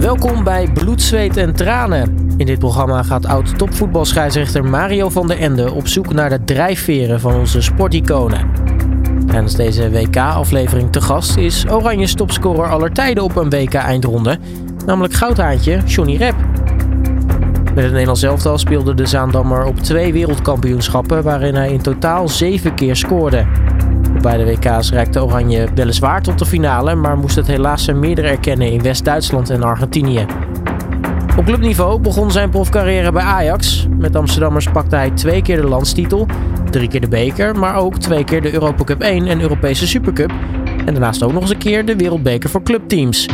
Welkom bij Bloed, Zweet en Tranen. In dit programma gaat oud-topvoetbalscheidsrechter Mario van der Ende op zoek naar de drijfveren van onze sporticonen. Tijdens deze WK-aflevering te gast is Oranje topscorer aller tijden op een WK-eindronde, namelijk goudhaantje Johnny Rep. Met het Nederlands elftal speelde de Zaandammer op twee wereldkampioenschappen waarin hij in totaal zeven keer scoorde. Op beide WK's reikte Oranje weliswaar tot de finale, maar moest het helaas zijn meerdere erkennen in West-Duitsland en Argentinië. Op clubniveau begon zijn profcarrière bij Ajax. Met Amsterdammers pakte hij twee keer de landstitel, drie keer de beker, maar ook twee keer de Europa Cup 1 en Europese Supercup. En daarnaast ook nog eens een keer de Wereldbeker voor clubteams.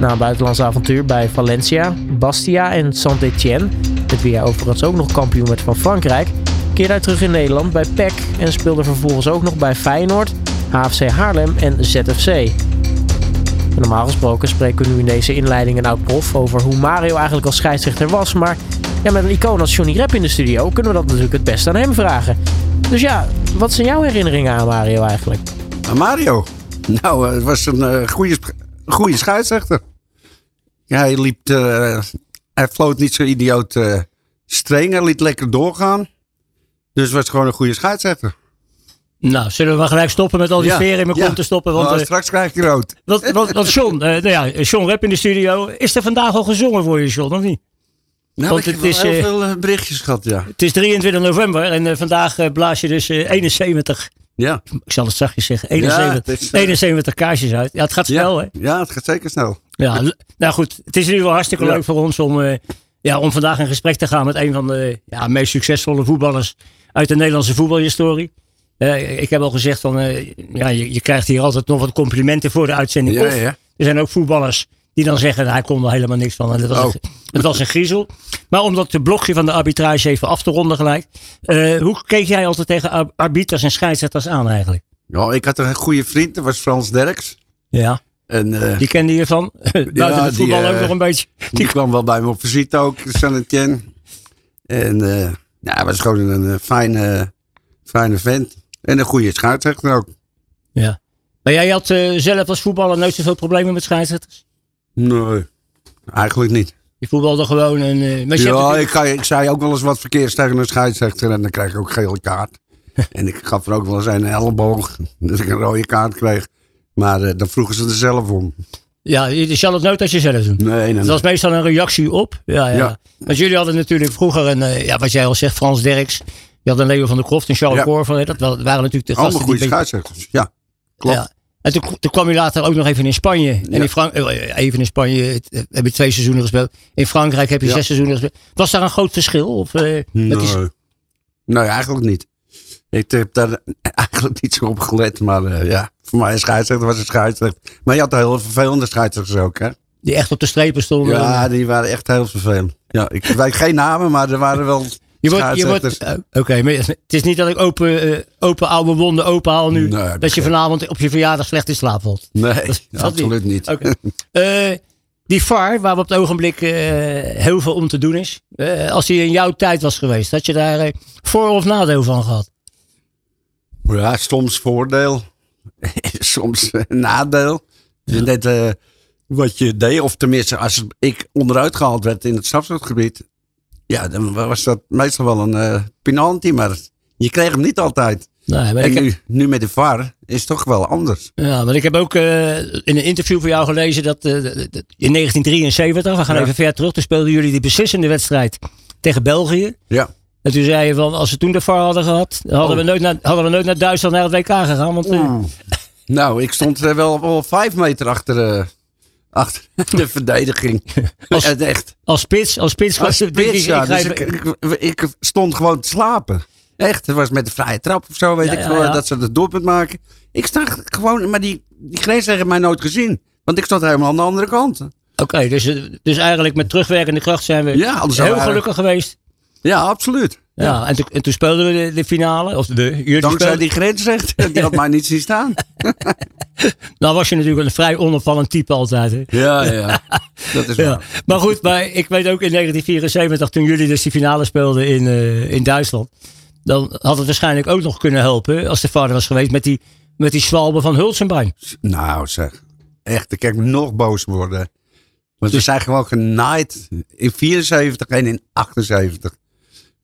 Na een buitenlands avontuur bij Valencia, Bastia en Saint-Etienne, met wie hij overigens ook nog kampioen werd van Frankrijk, keerde hij terug in Nederland bij PEC en speelde vervolgens ook nog bij Feyenoord, HFC Haarlem en ZFC. Normaal gesproken spreken we nu in deze inleiding een oud prof over hoe Mario eigenlijk als scheidsrechter was, maar ja, met een icoon als Johnny Rep in de studio kunnen we dat natuurlijk het best aan hem vragen. Dus ja, wat zijn jouw herinneringen aan Mario eigenlijk? Aan Mario? Nou, het was een uh, goede, goede scheidsrechter. Ja, hij liep, uh, hij floot niet zo idioot uh, streng, hij liet lekker doorgaan. Dus het was gewoon een goede scheidsrechter. Nou, zullen we maar gelijk stoppen met al die ja, veren in mijn ja. kont te stoppen? Want, nou, straks krijg je rood. Want, want, want John, uh, nou ja, John Rep in de studio. Is er vandaag al gezongen voor je, John, of niet? Nou, want ik het heb is, heel veel berichtjes gehad, ja. Het is 23 november en uh, vandaag uh, blaas je dus 71. Ja. Ik zal het zachtjes zeggen. 71, ja, is, 71 kaarsjes uit. Ja, het gaat snel, ja, hè? Ja, het gaat zeker snel. Ja, nou goed. Het is nu wel hartstikke leuk voor ons om, ja, om vandaag in gesprek te gaan met een van de ja, meest succesvolle voetballers uit de Nederlandse voetbalhistorie. Uh, ik heb al gezegd van, uh, ja, je, je, krijgt hier altijd nog wat complimenten voor de uitzending. Ja, of ja. er zijn ook voetballers die dan zeggen, hij kon er helemaal niks van. En dat, was, Oh. een, dat was een griezel. Maar om dat blokje van de arbitrage even af te ronden gelijk. Uh, hoe keek jij altijd tegen arbiters en scheidsrechters aan eigenlijk? Ja, ik had een goede vriend, dat was Frans Derks. Ja. En, die kende je van? Buiten ja, het voetbal die, ook nog een beetje. Die kwam wel bij me op visite ook, Saint-Etienne. En hij was gewoon een fijne, fijne vent. En een goede scheidsrechter ook. Ja. Maar jij had uh, zelf als voetballer nooit zoveel problemen met scheidsrechters? Nee, eigenlijk niet. Je voetbalde gewoon een... Uh, maar ja, ik, ga, ik zei ook wel eens wat verkeers tegen een scheidsrechter en dan krijg ik ook gele kaart. en ik gaf er ook wel eens een elleboog, dat ik een rode kaart kreeg. Maar uh, dan vroegen ze er zelf om. Ja, je zal het nooit als je zelf doen. Nee, nee, Dat was meestal een reactie op. Ja, ja. Ja. Want jullie hadden natuurlijk vroeger een, uh, ja, wat jij al zegt, Frans Derks. Je had een Leo van der Kroft en Charles Ja. Korver. Dat waren natuurlijk de gasten Allemaal goede scheidsrechters. Ja, klopt. Ja. En toen, toen kwam je later ook nog even in Spanje. En Ja. in Frank, eh, even in Spanje eh, heb je twee seizoenen gespeeld. In Frankrijk heb je Ja. zes seizoenen gespeeld. Was daar een groot verschil? Of, eh, Nee. nee, eigenlijk niet. Ik heb daar eigenlijk niet zo op gelet. Maar eh, ja, voor mij een scheidsrechter was een scheidsrechter. Maar je had heel vervelende scheidsrechters ook, hè? die echt op de strepen stonden. Ja, die waren echt heel vervelend. Ja, ik weet geen namen, maar er waren wel Je wordt, je wordt, scheidsrechters. eh, Oké, maar het is niet dat ik open, eh, open oude wonden openhaal nu. Nee, dat je vanavond op je verjaardag slecht in slaap valt. Nee, dat absoluut niet. Eh, die VAR, waar we op het ogenblik heel veel om te doen is. als die in jouw tijd was geweest, had je daar voor- of nadeel van gehad? Ja, soms voordeel, soms eh, nadeel. Dus net eh, wat je deed, of tenminste als ik onderuit gehaald werd in het strafschopgebied. Ja, dan was dat meestal wel een eh penalty, maar je kreeg hem niet altijd. Nee, maar En ik heb, nu, nu met de VAR is het toch wel anders. ja, maar ik heb ook in een interview van jou gelezen dat in 1973, we gaan Ja. even ver terug, toen speelden jullie die beslissende wedstrijd tegen België. Ja, En toen zei je van, als we toen de VAR hadden gehad, hadden, Oh. we, nooit naar, hadden we nooit naar Duitsland naar het WK gegaan. Want, eh, nou, ik stond er wel, wel vijf meter achter, achter de verdediging. Als- echt. als spits, als spits, Als spits, ja. Dus ik, ik, ik stond gewoon te slapen. Echt, het was met de vrije trap of zo, weet Ja, ik ja, wel, dat ze het doelpunt maken. Ik sta gewoon, maar die, die grens hebben mij nooit gezien. Want ik stond helemaal aan de andere kant. Oké, dus, dus eigenlijk met terugwerkende kracht zijn we Ja, heel gelukkig geweest. Ja, absoluut. Ja, en, toen, en toen speelden we de, de finale. Of de, Dankzij speelden- die grensrechter, die had mij niet zien staan. Nou was je natuurlijk een vrij onopvallend type altijd. Hè? Ja, ja. Dat is Ja. waar. Maar goed, maar ik weet ook in 1974, toen jullie dus die finale speelden in, eh, in Duitsland. Dan had het waarschijnlijk ook nog kunnen helpen als de vader was geweest met die, met die zwalbe van Hulsenbein. Nou zeg, echt, ik kan nog boos worden. Want we zijn gewoon genaaid in 74 en in 78.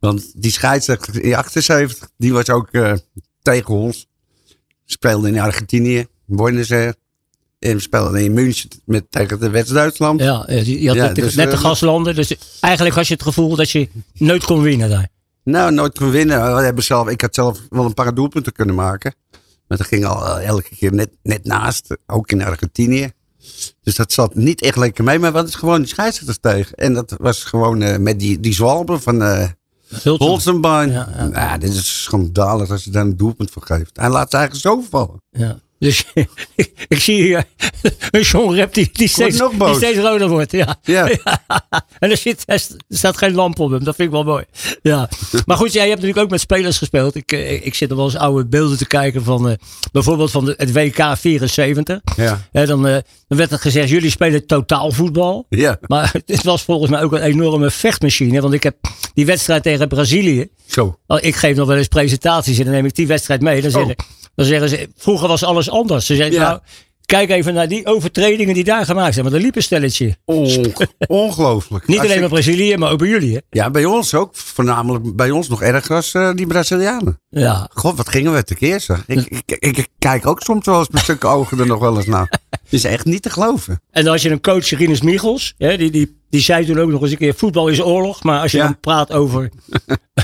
Want die scheidsrechter in 78, die was ook eh, tegen ons. We speelden in Argentinië, Buenos Aires. En we speelden in München met, tegen de West-Duitsland. Ja, je had Ja, net, de- dus, net de eh, gaslanden. Dus eigenlijk had je het gevoel dat je nooit kon winnen daar. Nou, nooit kon winnen. We hebben zelf, ik had zelf wel een paar doelpunten kunnen maken. Maar dat ging al eh, elke keer net, net naast. Ook in Argentinië. Dus dat zat niet echt lekker mee. Maar wat is gewoon die scheidsrechters tegen. En dat was gewoon eh, met die, die zwalben van eh. Holzenbein. Ja, ja. Nou, dit is schandalig als je daar een doelpunt voor geeft. Hij laat ze eigenlijk zo vallen. Ja. Dus ik zie hier een John Rep die, die, steeds, die steeds roder wordt. Ja. Ja. En er, zit, er staat geen lamp op hem. Dat vind ik wel mooi. Ja. Maar goed, jij hebt natuurlijk ook met spelers gespeeld. Ik, eh, ik zit er wel eens oude beelden te kijken van eh, bijvoorbeeld van de, het WK 74. Ja. Dan, eh, dan werd er gezegd, jullie spelen totaalvoetbal. Ja, Maar het was volgens mij ook een enorme vechtmachine. Want ik heb die wedstrijd tegen Brazilië. zo. Oh, Ik geef nog wel eens presentaties en dan neem ik die wedstrijd mee. Dan dan zeggen ze, vroeger was alles anders. Ze zeggen, Ja. nou, kijk even naar die overtredingen die daar gemaakt zijn. Want er liep een stelletje. On- ongelooflijk. Niet Als alleen je- bij Brazilië, maar ook bij jullie. Hè? Ja, bij ons ook. Voornamelijk bij ons nog erger als eh, die Brazilianen. Ja. God, wat gingen we tekeer zeg. Ik, ik, ik, ik kijk ook soms wel eens met stukken ogen er nog wel eens naar. Het is echt niet te geloven. En dan had je een coach, Rinus Michels. Hè, die, die, die zei toen ook nog eens een keer, voetbal is oorlog. Maar als je Ja. dan praat over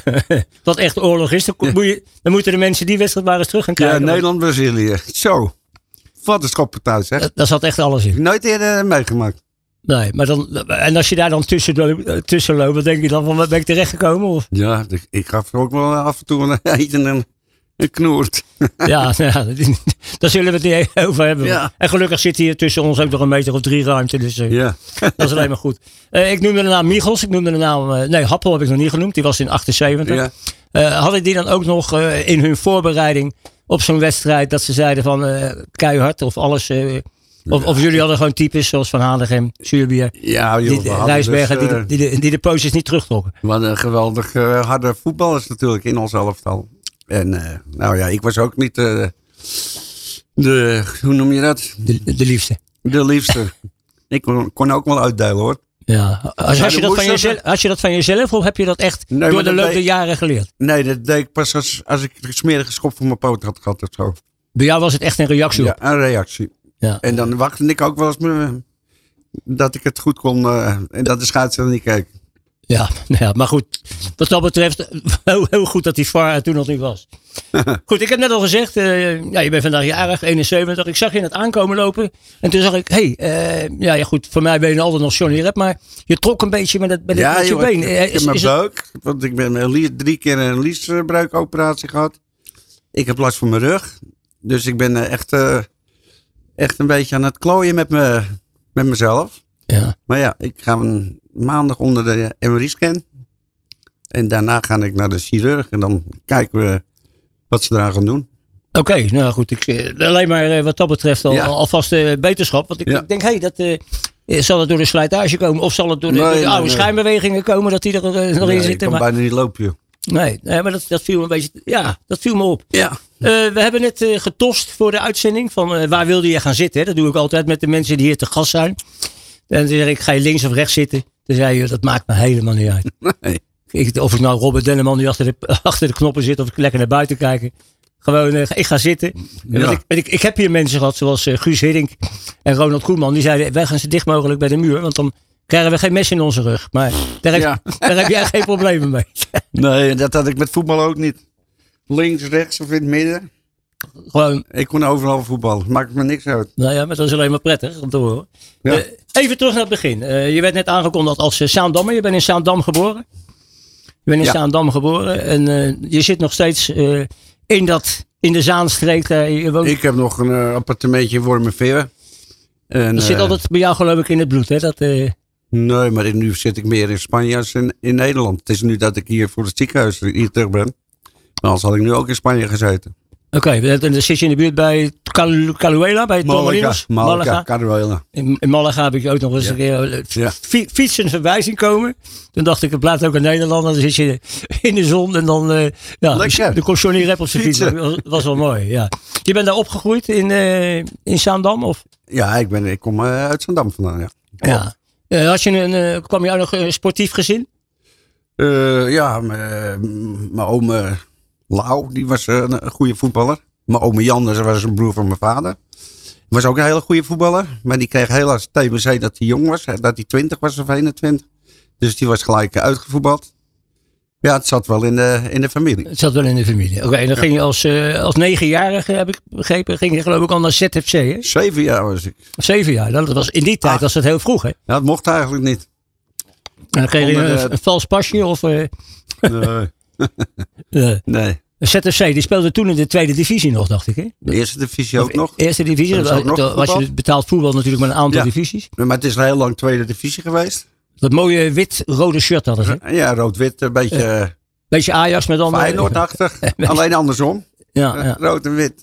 wat echt oorlog is, dan, Ja. moet je, dan moeten de mensen die wedstrijd maar eens terug gaan Ja, kijken. Nederland-Brazilië. Zo. Wat een schoppartij zeg. Daar- Daar zat echt alles in. Nooit eerder meegemaakt. Nee, maar dan, en als je daar dan tussen, lo- tussen loopt, wat denk je dan van, wat ben ik terechtgekomen? Of? Ja, ik, gaf er ook wel af en toe een eten en een knoert. Ja, ja, daar zullen we het niet over hebben. Ja. En gelukkig zit hier tussen ons ook nog een meter of drie ruimte. Dus eh, Ja. dat is alleen maar goed. Eh, ik noemde de naam Michels. Ik noemde de naam... eh, nee, Happel heb ik nog niet genoemd. Die was in 78. ja. Eh, had ik die dan ook nog eh, in hun voorbereiding op zo'n wedstrijd... dat ze zeiden van eh, keihard of alles... eh, of, of jullie hadden gewoon types zoals Van Hanegem, Zuurbier... Ja, joh, Die, Rijsbergen, dus, die, eh, de- die, de, die de postjes niet terugtrokken. Hadden een geweldig eh, harde voetballers natuurlijk in ons elftal. En eh, nou ja, ik was ook niet eh, de, hoe noem je dat? De, de liefste. De liefste. ik kon, kon ook wel uitdelen hoor. Ja. Als, Ja, je dat van jezelf, als je dat van jezelf of heb je dat echt Nee, door de der jaren geleerd? Nee, dat deed ik pas als, als ik een smerige schop voor mijn poot had gehad of zo. Bij jou was het echt een reactie op. Ja, een reactie. Ja. En dan wachtte ik ook wel eens me, dat ik het goed kon eh, en dat de scheidsrechter niet keek. Ja, nou ja, maar goed. Wat dat betreft, heel, heel goed dat die VAR toen nog niet was. goed, ik heb net al gezegd, eh, ja, je bent vandaag jarig, 71. Ik zag je net aankomen lopen. En toen zag ik, hé, hey, eh, ja, ja, goed, voor mij ben je altijd nog Johnny Rep. Maar je trok een beetje met, het, met, met je joh, been. ik, Eh, ik heb is- mijn is het- buik, want ik ben drie keer een liesbruikoperatie gehad. Ik heb last van mijn rug. Dus ik ben echt, echt een beetje aan het klooien met, me, met mezelf. Ja. Maar ja, ik ga een maandag onder de MRI-scan. En daarna ga ik naar de chirurg en dan kijken we wat ze eraan gaan doen. Oké, nou goed. Ik, eh, alleen maar eh, wat dat betreft al, Ja. al- alvast eh, beterschap. Want ik, Ja. ik denk, hé, hey, dat... eh, eh, zal het door de slijtage komen? Of zal het door de, Nee, door de nee, oude nee. schijnbewegingen komen dat die er eh, nog in Nee, ik zitten? kan Maar, bijna niet lopen, joh. nee, nee, maar dat, dat viel me een beetje... Ja, dat viel me op. Ja. Eh, we hebben net eh, getost voor de uitzending van eh, waar wilde je gaan zitten. hè? Dat doe ik altijd met de mensen die hier te gast zijn. En dan zeg ik, ga je links of rechts zitten? Dan zei je, dat maakt me helemaal niet uit. Nee. Ik, of ik nou Robert Denneman die achter de, achter de knoppen zit of ik lekker naar buiten kijken. Gewoon, eh, ik ga zitten. En Ja. want ik, ik, ik heb hier mensen gehad zoals eh, Guus Hiddink en Ronald Koeman. Die zeiden, wij gaan zo dicht mogelijk bij de muur. Want dan krijgen we geen mes in onze rug. Maar daar heb, Ja. daar heb jij geen problemen mee. Nee, dat had ik met voetbal ook niet. Links, rechts of in het midden. Gewoon, Ik kon overal voetballen. Maakt me niks uit. nou ja, maar dat is alleen maar prettig om te horen. Ja. Eh, even terug naar het begin. Je werd net aangekondigd als Saandammer. Je bent in Saandam geboren. Je bent in Ja. Geboren. En eh, je zit nog steeds eh, in, dat, in de Zaanstreek. daar je woont. Ik heb nog een eh, appartementje in Wormerveer. En, dat zit eh, altijd bij jou geloof ik in het bloed. Hè? Dat, eh, Nee, maar nu zit ik meer in Spanje als in, in Nederland. Het is nu dat ik hier voor het ziekenhuis hier terug ben. Maar anders had ik nu ook in Spanje gezeten. Oké, en dan zit je in de buurt bij Cal- Caluela, bij Torremolinos? Malaga, Caruela. In, in Malaga heb ik ook nog eens Ja. een keer eh, Ja. fi- fietsen verwijzing komen. Toen dacht ik, het blijft ook een Nederlander. Dan zit je in de zon en dan eh ja, Lekker. de kon Johnny Rep op zijn fiets. Fietsen. Dat was, wel mooi, ja. Je bent daar opgegroeid in, eh in Zaandam? Of? Ja, ik, ben, ik kom uit Zandam vandaan, ja. Ja. Had je een, kwam je uit nog een sportief gezin? Ja, mijn oom Lau, die was eh, een goede voetballer. Mijn oom Jan, dat was een broer van mijn vader. Was ook een hele goede voetballer. Maar die kreeg helaas TBC dat hij jong was. Dat hij 20 was of 21. Dus die was gelijk eh, uitgevoetbald. Ja, het zat wel in de, in de familie. Het zat wel in de familie. Oké, en dan ging je als, eh, als negenjarige, heb ik begrepen, ging je geloof ik al naar ZFC, hè? Zeven jaar was ik. Zeven jaar. Dat was, in die tijd Ah. was dat heel vroeg, hè? En Ja, dat mocht eigenlijk niet. dan kreeg je een, de- een vals pasje of... eh Nee. eh, nee. ZFC, die speelde toen in de tweede divisie nog, dacht ik, hè? De eerste divisie ook Of nog. Eerste divisie. Dat ook nog was je betaald voetbal natuurlijk met een aantal Ja. divisies. Maar het is heel lang tweede divisie geweest. Dat mooie wit-rode shirt hadden ze. Ja, rood-wit, een beetje eh, Beetje Ajax met andere... Feyenoord-achtig. Alleen andersom. Ja, Eh, ja. Rood en wit.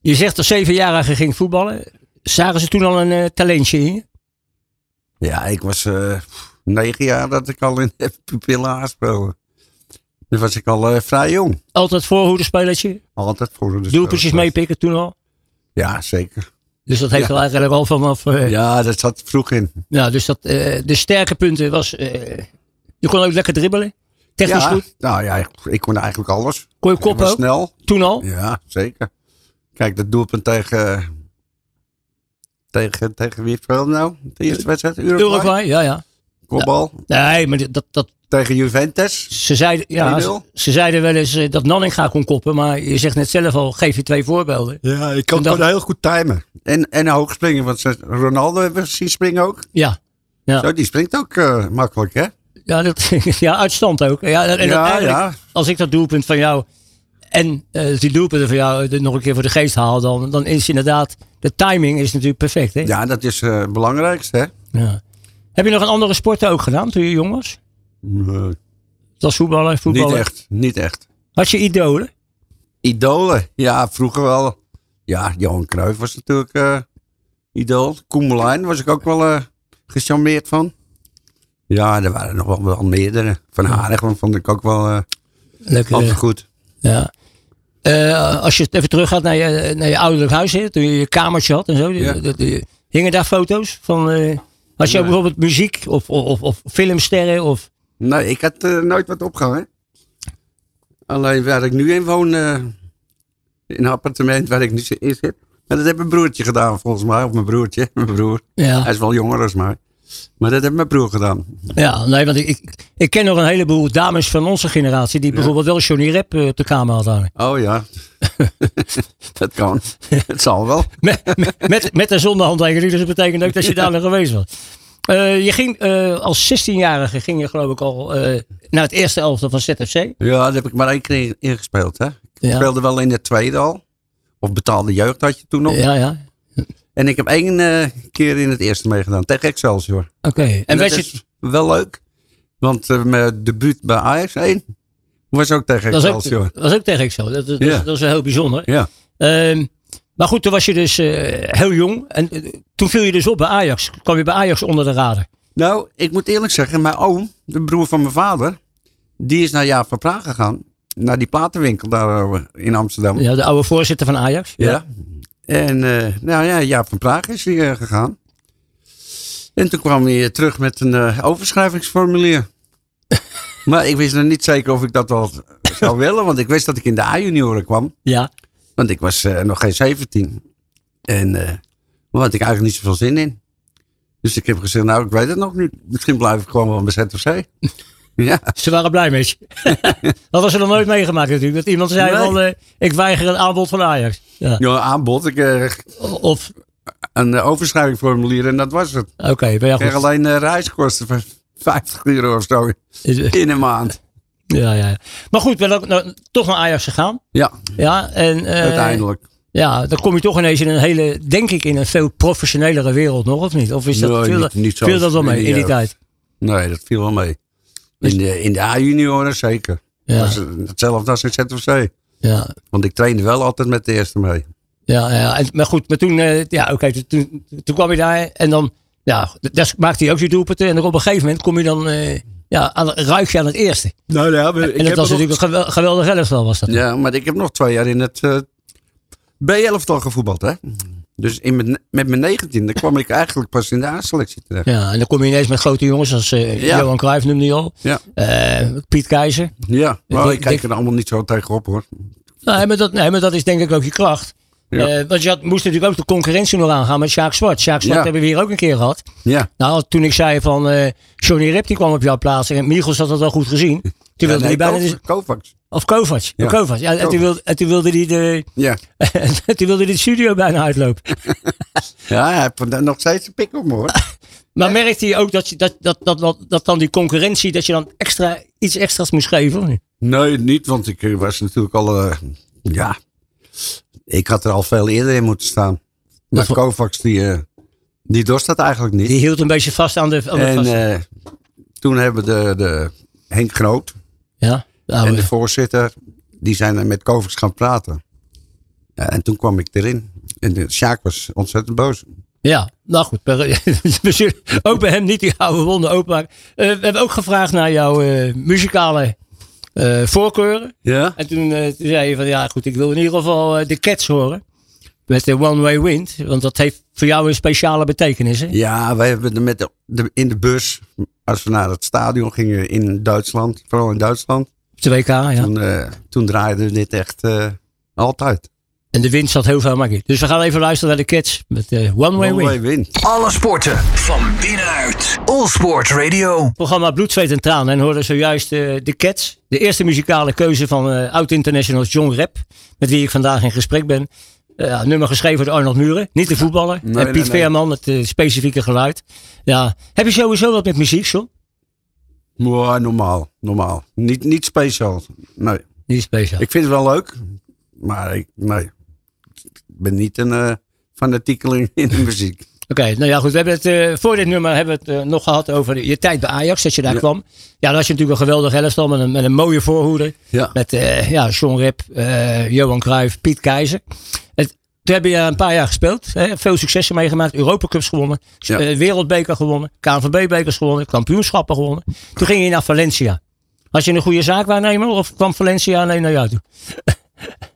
Je zegt dat zevenjarige ging voetballen. Zagen ze toen al een talentje in je? Ja, ik was negen jaar dat ik al in de pupillen aanspeelde. Dus was ik al eh, vrij jong. Altijd voorhoederspelertje. Altijd voor de Doelpuntjes meepikken toen al. Ja, zeker. Dus dat heeft Ja. wel eigenlijk al vanaf... eh, ja. Ja, dat zat vroeg in. dus dat, eh, de sterke punten was... je kon ook lekker dribbelen. Technisch ja, goed. Nou ja, ik, ik kon eigenlijk alles. Kon je Ik kop was ook? snel. Toen al? Ja, zeker. Kijk, dat doelpunt tegen... Tegen, tegen wie speelde nou? De eerste wedstrijd? Uruguay. Uruguay, ja, ja. Kopbal. Nee, maar dat, dat, Tegen Juventus. ze, zeiden, ja, 1-0. ze, ze zeiden wel eens eh, dat Nanninga kon koppen. Maar je zegt net zelf al, geef je twee voorbeelden. Ja, ik kan dat- heel goed timen. En, en hoog springen. Want Ronaldo hebben we zien springen ook. Ja, Ja. Zo, die springt ook eh, makkelijk, hè? ja, dat, ja uitstand ook. Ja, en Ja, eigenlijk, ja. als ik dat doelpunt van jou en eh, die doelpunten van jou nog een keer voor de geest haal, dan, dan is inderdaad, de timing is natuurlijk perfect. Hè? Ja, dat is eh, het belangrijkste, hè? Ja. Heb je nog een andere sport ook gedaan toen je jong was? Nee, Dat voetballen, voetballen. niet echt, niet echt. Had je idolen? Idolen, ja, vroeger wel. Ja, Johan Cruijff was natuurlijk eh idool. Koen Moulijn was ik ook wel eh gecharmeerd van. Ja, er waren nog wel, wel meerdere. Van Harig vond ik ook wel Lekker. altijd goed. Ja. Als je even teruggaat naar je, naar je ouderlijk huis, hè, toen je je kamertje had en zo. Ja. hingen daar foto's van? Ook Nee. bijvoorbeeld muziek of, of, of, filmsterren? Of, Nee, ik had eh, nooit wat opgehangen. Alleen waar ik nu in woon, eh, in een appartement waar ik nu in zit. Maar dat heeft mijn broertje gedaan volgens mij. Of mijn broertje, mijn broer. Hij ja, is wel jonger dan mij. Maar dat heeft mijn broer gedaan. ja, nee, want ik, ik, ken nog een heleboel dames van onze generatie die bijvoorbeeld wel Johnny Rep eh, op de kamer hadden. Oh ja, dat kan. Het zal wel. Met, met, met, een zondehandtekening, dus dat betekent ook dat je daar nog geweest was. Eh, je ging eh, als 16-jarige ging je geloof ik al naar het eerste elftal van ZFC. Ja, daar heb ik maar één keer ingespeeld. Hè? Ik Ja. speelde wel in de tweede al. Of betaalde jeugd had je toen nog. Ja, ja. En ik heb één eh, keer in het eerste meegedaan. Tegen Excelsior. Oké. En En dat je, is wel leuk. Want eh, mijn debuut bij Ajax 1 was ook tegen Dat is Excelsior. ook, dat is ook tegen Excel. Dat, dat, Ja. dat is heel bijzonder. Ja. Ehm, maar goed, toen was je dus eh, heel jong. En toen viel je dus op bij Ajax. Kwam je bij Ajax onder de radar. Nou, ik moet eerlijk zeggen, mijn oom, de broer van mijn vader, die is naar Jaap van Praag gegaan. Naar die platenwinkel daar in Amsterdam. Ja, de oude voorzitter van Ajax. Ja. En eh, nou ja, Jaap van Praag is hier eh, gegaan. En toen kwam hij terug met een eh, overschrijvingsformulier. maar ik wist nog niet zeker of ik dat wel zou willen, want ik wist dat ik in de A-junioren kwam. Ja. Want ik was eh, nog geen 17. En eh maar had ik eigenlijk niet zoveel zin in. Dus ik heb gezegd, nou ik weet het nog niet. Misschien blijf ik gewoon wel bij ZFC. Ja, Ze waren blij met je. dat was er nog nooit meegemaakt natuurlijk. Dat iemand zei Nee. van, eh, ik weiger een aanbod van Ajax. Ja. ja aanbod. Ik eh, Of, een eh, overschrijvingsformulier en dat was het. oké, ben je goed. alleen eh, reiskosten van 50 euro of zo in een maand. Ja, ja. Maar goed, ben ook nou, toch naar Ajax gegaan. Ja, Ja, en, uiteindelijk. Ja, dan kom je toch ineens in een hele, denk ik, in een veel professionelelere wereld nog, of niet? Of is dat, Nee, niet- dat, niet zo viel dat wel mee in die tijd? Nee, dat viel wel mee. In de, in de A-junioren zeker. Ja, Dat is hetzelfde als in ZFC. ja, Want ik trainde wel altijd met de eerste mee. ja. ja. En, maar goed, maar toen, eh, ja, oké, toen, toen, toen kwam je daar en dan, ja, daar maakte hij ook je doelpunten. En dan op een gegeven moment kom je dan, eh, ja, aan, ruik je aan het eerste. Nou ja, en dat was natuurlijk een gewel- geweldig elftal was dat. Ja, maar ik heb nog twee jaar in het eh B-elftal gevoetbald, hè? Dus in mijn, met mijn negentiende kwam ik eigenlijk pas in de A-selectie terecht. Ja, en dan kom je ineens met grote jongens als eh, Ja. Johan Cruijff noemde je al. Ja. Eh, Piet Keizer. Ja, maar Ik kijk er allemaal niet zo tegenop hoor. Nee maar, dat, nee, maar dat is denk ik ook je kracht. Ja. Eh, want je had, moest natuurlijk ook de concurrentie nog aangaan met Sjaak Zwart. Sjaak Zwart Ja. hebben we hier ook een keer gehad. Ja, Nou, toen ik zei van eh Johnny Rep die kwam op jouw plaats en Michels had dat wel goed gezien. Toen wilde nee, hij bijna... Kovacs- Kovacs. of Kovac. Ja. Ja. Kovac. Ja, en, toen wilde, en toen wilde hij de, Ja. toen wilde hij de studio bijna uitlopen. ja, hij heeft nog steeds een pik op me hoor. Maar merkte je ook dat, je, dat, dat, dat, dat, dan die concurrentie, dat je dan extra, iets extra's moest geven? Nee, niet, want ik eh, was natuurlijk al. ja, ik had er al veel eerder in moeten staan. Maar wa- Kovacs, die, eh, die dorst dat eigenlijk niet. Die hield een beetje vast aan de... Aan de en eh, toen hebben de, de Henk Groot ja, de en de voorzitter, die zijn met Kovacs gaan praten. Ja, en toen kwam ik erin. En de Sjaak was ontzettend boos. Ja, nou goed. ook bij hem niet die oude wonden openmaken. Eh, we hebben ook gevraagd naar jouw eh, muzikale eh, voorkeuren. Ja? En toen, eh, toen zei je van ja goed, ik wil in ieder geval eh, de Cats horen. Met de One Way Wind. Want dat heeft voor jou een speciale betekenis. Hè? Ja, wij hebben met de, de- in de bus, als we naar het stadion gingen in Duitsland, vooral in Duitsland, Op de WK, ja. toen, toen draaiden we dit echt altijd. En de wind zat heel veel maar in. Dus we gaan even luisteren naar de Cats met eh, One Way One Wind. Way. Alle sporten van binnenuit. All Sport Radio. programma Bloed, Zweet en Tranen. En hoorden zojuist eh, de Cats. De eerste muzikale keuze van eh oud-international John Rep. Met wie ik vandaag in gesprek ben. Ja, nummer geschreven door Arnold Muren. Niet de voetballer. Nee, en Piet nee. Veerman, het specifieke geluid. Ja. Heb je sowieso wat met muziek, John? Ja, normaal, normaal. Niet, niet speciaal. Nee. Niet speciaal. Ik vind het wel leuk, maar ik, nee. Ik ben niet een eh fanatiekeling in de muziek. Oké, nou ja goed. We hebben het, eh, voor dit nummer hebben we het eh, nog gehad over je tijd bij Ajax. Dat je daar Ja. kwam. Ja, dan had je natuurlijk een geweldige elftal met een, met een mooie voorhoede. Ja. Met eh, ja, John eh, Johan Cruijff, Piet Keizer. Het, toen heb je een paar jaar gespeeld. Hè, veel successen meegemaakt. Europacups gewonnen. Ja. Wereldbeker gewonnen. KNVB-bekers gewonnen. Kampioenschappen gewonnen. Toen ging je naar Valencia. Had je een goede zaakwaarnemer of kwam Valencia alleen naar jou toe?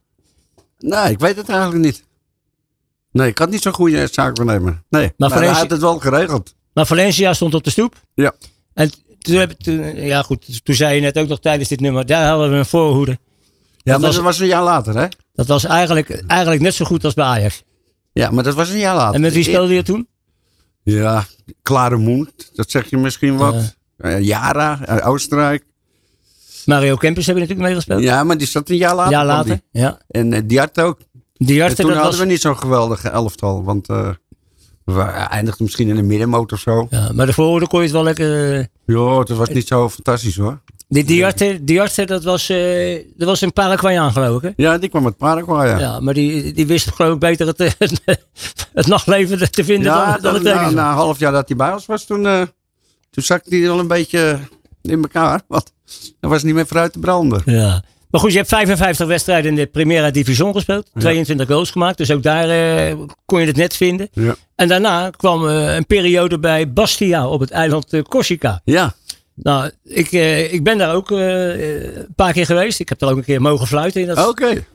Nee, ik weet het eigenlijk niet. Nee, ik had niet zo'n goede zaak nemen. Nee, maar, Valencia- hij had het wel geregeld. Maar Valencia stond op de stoep. Ja. En toen, toen, ja goed, toen zei je net ook nog tijdens dit nummer. Daar hadden we een voorhoede. Ja, Dat maar was- dat was een jaar later, hè? Dat was eigenlijk, eigenlijk net zo goed als bij Ajax. Ja, maar dat was een jaar later. En met wie speelde je toen? Ja, Klare Moen, dat zeg je misschien wat. Eh, Jara, uit Oostenrijk. Mario Kempers hebben natuurlijk meegespeeld. Ja, maar die zat een jaar Een later. kwam later. Ja. En eh, die had ook. Die En toen dat hadden was, we niet zo'n geweldige elftal. Want eh, we eindigden misschien in de middenmoot of zo. ja, maar de voorhoede kon je het wel lekker... eh, Ja, het was niet zo fantastisch hoor. Die Diarte, Diarte dat, was, eh, dat was een Paraguayaan geloof ik. Hè? Ja, die kwam uit Paraguay. Ja, Ja, maar die, die wist geloof ik beter het, het nachtleven te vinden ja dan, dan het na, na een half jaar dat hij bij ons was, toen, eh, toen zakte hij wel een beetje in elkaar. Want hij was niet meer vooruit te branden. Ja. Maar goed, je hebt 55 wedstrijden in de Primera Division gespeeld. 22 goals gemaakt. Dus ook daar eh, kon je het net vinden. Ja. En daarna kwam eh, een periode bij Bastia op het eiland eh, Corsica. Ja, Nou, ik, ik ben daar ook een paar keer geweest. Ik heb daar ook een keer mogen fluiten in, dat,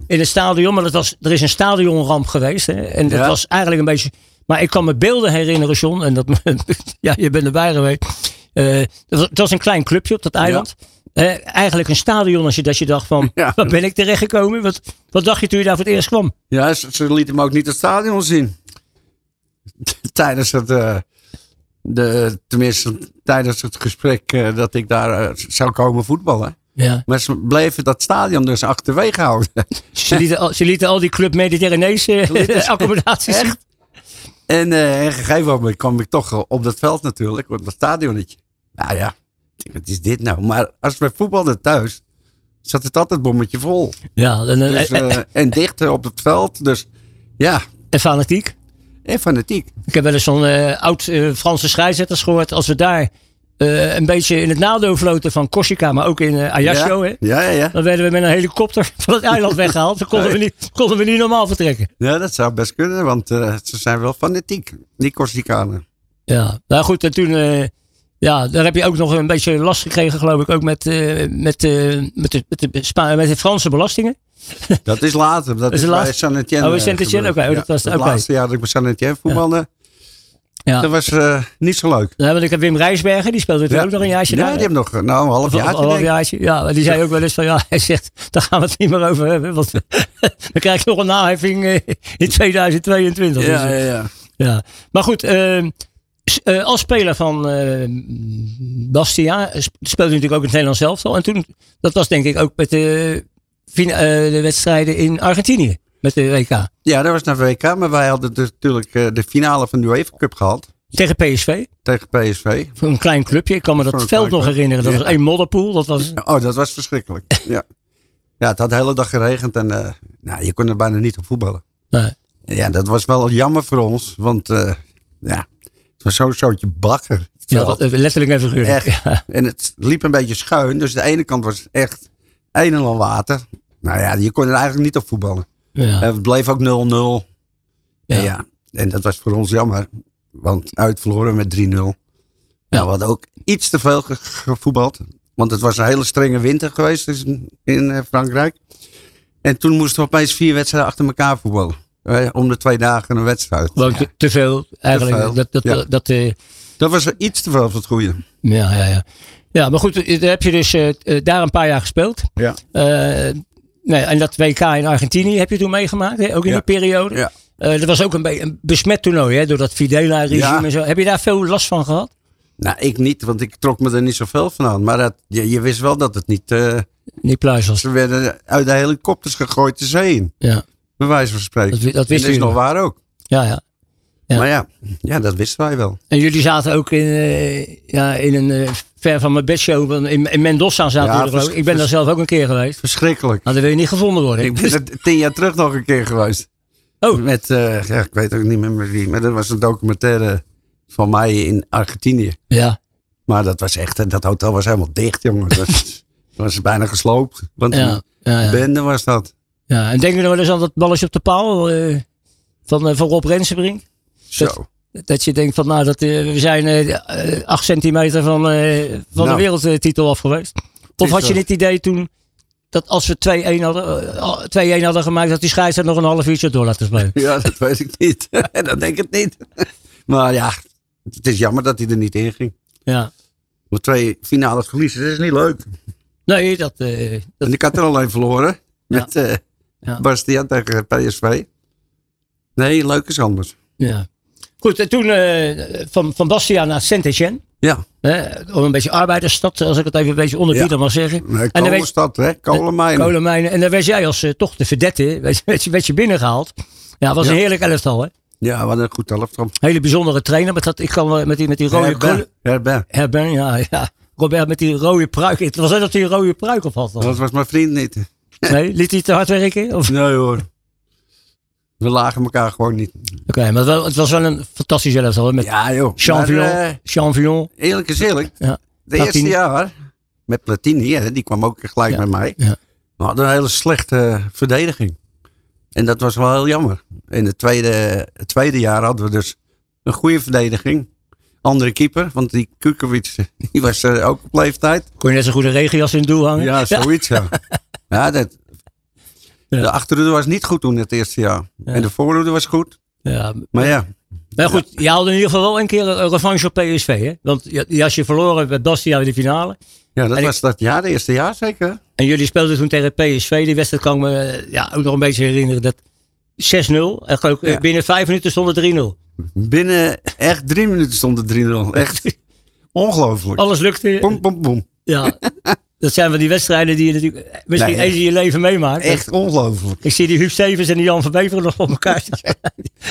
in het stadion. Maar dat was, er is een stadionramp geweest. Hè, en dat Ja. was eigenlijk een beetje... Maar ik kan me beelden herinneren, John. En dat, ja, je bent erbij geweest. Eh, het, was, een klein clubje op dat eiland. Eh, eigenlijk een stadion als je, dat je dacht van... Ja. Waar ben ik terechtgekomen? Wat, wat dacht je toen je daar voor het eerst kwam? Ja, ze, ze lieten hem ook niet het stadion zien. tijdens het, eh, de, tenminste tijdens het gesprek dat ik daar zou komen voetballen. Ja. Maar ze bleven dat stadion dus achterwege houden. Ze, lieten al, ze lieten al die club Mediterranese ze- accommodaties zien. Echt? En eh, op een gegeven moment kwam ik toch op dat veld natuurlijk, op dat stadionnetje. Nou ja, wat is dit nou? Maar als we voetbalden thuis, zat het altijd bommetje vol. Ja, en, en, Dus, en, eh, en dicht op het veld. Dus ja, en fanatiek. en fanatiek. Ik heb wel eens zo'n eh, oud eh, Franse scheidsrechters gehoord. Als we daar een beetje in het nadeel floten van Corsica, maar ook in uh, Ajaccio. ja, ja, ja, ja. dan werden we met een helikopter van het eiland weggehaald. Dan konden we niet, konden we niet normaal vertrekken. Ja, dat zou best kunnen, want ze zijn wel fanatiek, die Corsicanen. Ja, nou goed. En toen, ja, daar heb je ook nog een beetje last gekregen, geloof ik, ook met, eh, met, eh, met, de, met, de, Spa- met de Franse belastingen. Dat is later. Dat is is, bij? Saint-Etienne. Oh, eh, Saint-Etienne, gebeurd. oké, oh, dat was- het oké. laatste jaar dat ik bij Saint-Etienne voetbalde. Ja. Dat was eh, niet zo leuk. Ja, want ik heb Wim Rijsbergen, die speelde natuurlijk ook nog een jaartje ja, daar. die heeft nog nou, een half jaar. een jaartje. Ja, die zei ook wel eens van ja, hij zegt, daar gaan we het niet meer over hebben. Want dan krijg je nog een naheffing eh, in 2022. Dus, Ja, eh, ja, ja. Ja, maar goed, ehm, eh, als speler van eh Bastia eh, sp- speelde natuurlijk ook in het Nederlands elftal. En toen, dat was denk ik ook met de, wedstrijden in Argentinië, met de WK. ja, dat was naar WK. Maar wij hadden dus natuurlijk de finale van de UEFA Cup gehad. Tegen PSV, Tegen PSV. voor een klein clubje. Ik kan me dat veld nog herinneren. Dat Ja. was één modderpoel. Dat was, Oh, dat was verschrikkelijk. ja. ja, het had de hele dag geregend. En nou, je kon er bijna niet op voetballen. nee. Ja, dat was wel jammer voor ons. Want ja, was zo'n soortje bakker. ja, dat, letterlijk en figuurlijk. Echt. Ja. En het liep een beetje schuin. Dus de ene kant was echt een en al water. Nou ja, je kon er eigenlijk niet op voetballen. Ja. Het bleef ook 0-0. Ja. En, ja, en dat was voor ons jammer. Want uitverloren met 3-0. Ja. we hadden ook iets te veel ge- gevoetbald. Want het was een hele strenge winter geweest dus in, in eh, Frankrijk. En toen moesten we opeens vier wedstrijden achter elkaar voetballen. Eh, om de twee dagen een wedstrijd. Gewoon te, te veel eigenlijk. veel. Dat, dat, Ja. dat, eh, Dat was iets te veel voor het goede. ja, ja, ja. Ja, maar goed, eh, daar heb je dus daar een paar jaar gespeeld. Ja. Nee, en dat WK in Argentinië heb je toen meegemaakt, hè? ook in Ja. die periode. Ja. Dat was ook een, beetje een besmet toernooi, hè? door dat Fidela-regime Ja. en zo. Heb je daar veel last van gehad? Nou, ik niet, want ik trok me er niet zoveel van aan. Maar dat, je, je wist wel dat het niet... eh, Die pluizels. ze werden uit de helikopters gegooid de zee in. Ja, Bij wijze van spreken. Dat dat En wisten is nog waar ook. ja, ja. Ja. Maar ja, ja, dat wisten wij wel. En jullie zaten ook in, eh, ja, in een eh, ver van mijn bedshow. In, in Mendoza zaten Ja, jullie ook. Ik ben daar zelf ook een keer geweest. Verschrikkelijk. Nou, dan wil je niet gevonden worden. Ik ben er tien jaar terug nog een keer geweest. Oh. Met, eh, ja, ik weet ook niet meer met wie. Maar dat was een documentaire van mij in Argentinië. Ja, Maar dat was echt, dat hotel was helemaal dicht, jongen. Dat was, bijna gesloopt. Want ja, ja, ja. bende was dat. Ja. En denk je nog wel eens aan dat balletje op de paal eh, van, eh, van Rob Rensenbrink? Zo. Dat je denkt van, nou, dat, eh, we zijn acht centimeter van, van de Nou. wereldtitel af geweest. Of had je het idee toen dat als we 2-1 hadden, eh, 2-1 hadden gemaakt, dat die scheidsrechter nog een half uurtje door laten spelen? Ja, dat weet ik niet. dat denk ik niet. Maar ja, het is jammer dat hij er niet in ging. Ja. Twee finales verliezen, dat is niet leuk. Nee, dat, dat En ik had er alleen verloren. Met eh Ja. Bastiaan tegen PSV. Nee, leuk is anders. ja. Goed, en toen eh, van, van Bastia naar Saint-Etienne. Ja, Hè, om een beetje arbeidersstad, als ik het even een beetje onderbieden mag zeggen. nee, En dan weet- kolenstad, hè? Kolenmijnen. Kolenmijnen. En daar werd jij als eh, toch de verdette, werd, werd, je- werd je binnengehaald. Ja, het was een Ja. heerlijk elftal. Hè? Ja, wat een goed elftal. Hele bijzondere trainer. Met, dat, ik kan met die, met die rode Herbert. Herbert. Herbert, ja, ja. Robert met die rode pruik. Het was net dat hij een rode pruik op had. dan. Dat was mijn vriend niet. Nee, liet hij te hard werken? Of? Nee hoor. We lagen elkaar gewoon niet. Oké, maar wel, het was wel een fantastisch elftal. Met Ja joh. Eh, Champion. eerlijk is eerlijk. Ja. De Platini. eerste jaar met Platini, hè, die kwam ook gelijk Ja. met mij. Ja. We hadden een hele slechte verdediging. En dat was wel heel jammer. In het tweede, het tweede jaar hadden we dus een goede verdediging. Andere keeper, want die Kukovic, die was eh, ook op leeftijd. Kon je net zo goed een regenjas in het doel hangen? Ja, zoiets ja. ja dat, Ja. De achterhoede was niet goed toen het eerste jaar. Ja. En de voorhoede was goed. Ja, Maar ja, Maar goed, je haalde in ieder geval wel een keer een revanche op PSV. Hè? Want je- als je verloren met Bastia in de finale. ja dat En was dat jaar, de eerste jaar zeker. En jullie speelden toen tegen PSV. Die wedstrijd kan me eh, ja, ook nog een beetje herinneren. Dat 6-0. En ik, Ja. binnen vijf minuten stond het 3-0. Binnen echt drie minuten stond het 3-0. Echt ongelooflijk. Alles lukte. Boom, boom, boom. Ja. Dat zijn van die wedstrijden die je natuurlijk misschien Nee, eens in je leven meemaakt. Echt ongelooflijk. Ik zie die Huub Stevens en die Jan van Beveren nog op elkaar staan.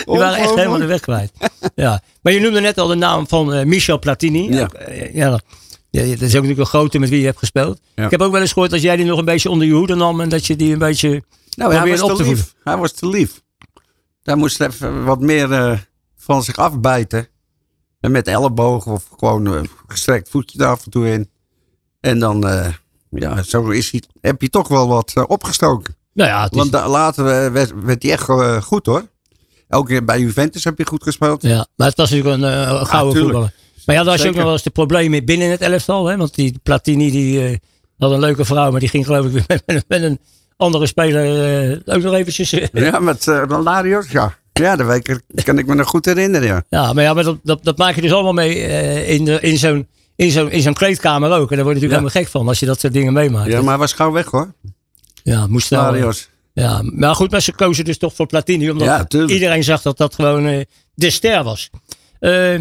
Die waren echt helemaal de weg kwijt. Ja. Maar je noemde net al de naam van eh, Michel Platini. Ja. Eh, ja, ja, dat is ook natuurlijk een grote met wie je hebt gespeeld. Ja. Ik heb ook wel eens gehoord dat jij die nog een beetje onder je hoede nam. En dat je die een beetje Nou, hij was op te te voeden. lief. Hij was te lief. Hij moest even wat meer eh, van zich afbijten. En met ellebogen of gewoon eh, gestrekt voetje er af en toe in. En dan, eh, ja, zo is hij, heb je toch wel wat eh, opgestoken. Nou ja, het is, Want later eh, werd, werd hij echt eh, goed hoor. Ook eh, bij Juventus heb je goed gespeeld. ja, maar het was natuurlijk een, een gouden voetballer. Maar ja, daar had je ook nog wel eens de problemen binnen het elftal. Hè? Want die Platini die, had een leuke vrouw. Maar die ging geloof ik met, met, met een andere speler eh, ook nog eventjes. Ja, met uh, Larios, ja. Ja, dat kan ik me nog goed herinneren, ja. ja, maar, ja, maar dat, dat, dat maak je dus allemaal mee in, de, in zo'n in zo'n in zo'n kleedkamer ook. En daar word je natuurlijk Ja. helemaal gek van als je dat soort dingen meemaakt. Ja, maar hij was gauw weg, hoor. Ja, moest. Larios. Ja, maar goed, maar ze kozen dus toch voor Platini. Omdat Ja, iedereen zag dat dat gewoon eh, de ster was. Eh,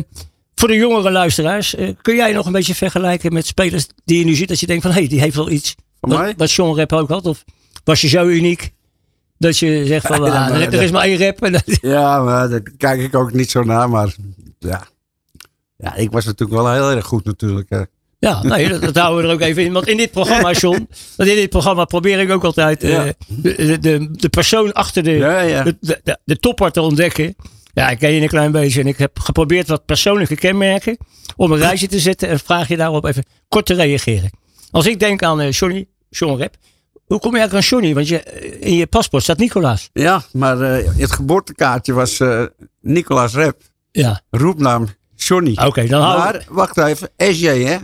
voor de jongere luisteraars, eh, kun jij nog een beetje vergelijken met spelers die je nu ziet? Dat je denkt van, hé, hey, die heeft wel iets. Wat, John Rep ook had. Of was je zo uniek dat je zegt van, Ja, ah, maar er, er dat- is maar één rap. En dat- Ja, maar daar kijk ik ook niet zo naar, maar ja. Ja, ik was natuurlijk wel heel erg goed natuurlijk. ja, nee, dat, dat houden we er ook even in. Want in dit programma, John, want in dit programma probeer ik ook altijd eh, de, de, de persoon achter de, Ja, ja. de, de, de, topper te ontdekken. Ja, ik ken je een klein beetje. En ik heb geprobeerd wat persoonlijke kenmerken om een rijtje te zetten. En vraag je daarop even kort te reageren. Als ik denk aan eh, Johnny, John Rep. Hoe kom je eigenlijk aan Johnny? Want je, eh, in je paspoort staat Nicolaas. Ja, maar het geboortekaartje was Nicolas Rep. Ja, Roepnaam Johnny. oké. dan hou Maar, wacht even, SJ hè.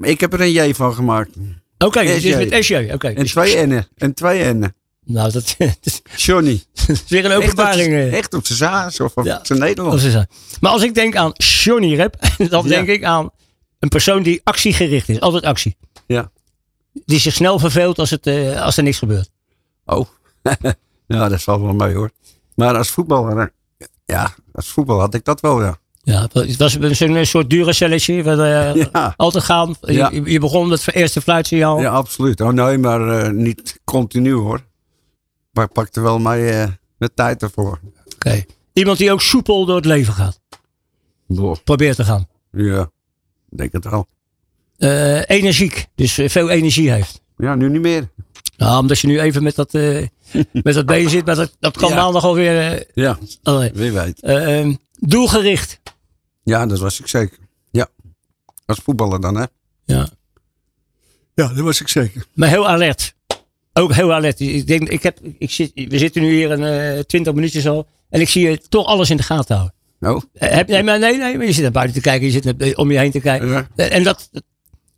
Ik heb er een J van gemaakt. Oké, dus SJ. met SJ. Oké. En twee N'en. En twee N'en. Nou, dat, dat is Johnny. weer een Echt op openbaring. eh. Echt op zijn zaas of op Ja. zijn Nederlands. is. Maar als ik denk aan Johnny Rep, dan Ja. denk ik aan een persoon die actiegericht is. Altijd actie. Ja. Die zich snel verveelt als, het, eh, als er niks gebeurt. Oh. ja, dat valt wel mee hoor. Maar als voetballer, eh, ja, als voetbal had ik dat wel, ja. Ja, het was zo'n eh, soort dure celletje. Waar, eh, Ja, Altijd gaan. Je- Ja. Je, je begon met het eerste fluitsignaal. ja absoluut. Oh nee, maar eh, niet continu hoor. Maar ik pakte wel mij eh, de tijd ervoor. Oké. Iemand die ook soepel door het leven gaat. Probeert te gaan. Ja, denk het wel. Energiek. Dus veel energie heeft. Ja, nu niet meer. Nou, omdat je nu even met dat, met dat been zit. Maar dat, dat kan Ja. maandag alweer. Ja, allee. wie weet. Eh, eh, doelgericht. Ja, dat was ik zeker. Ja, als voetballer dan hè. Ja. Ja, dat was ik zeker. Maar heel alert. Ook heel alert. Ik denk, ik heb, ik zit, we zitten nu hier een eh, 20 minuutjes al. En ik zie je toch alles in de gaten houden. Nou, Eh, Heb, nee, maar nee, nee, maar je zit naar buiten te kijken. Je zit naar- om je heen te kijken. Ja. Eh, En dat,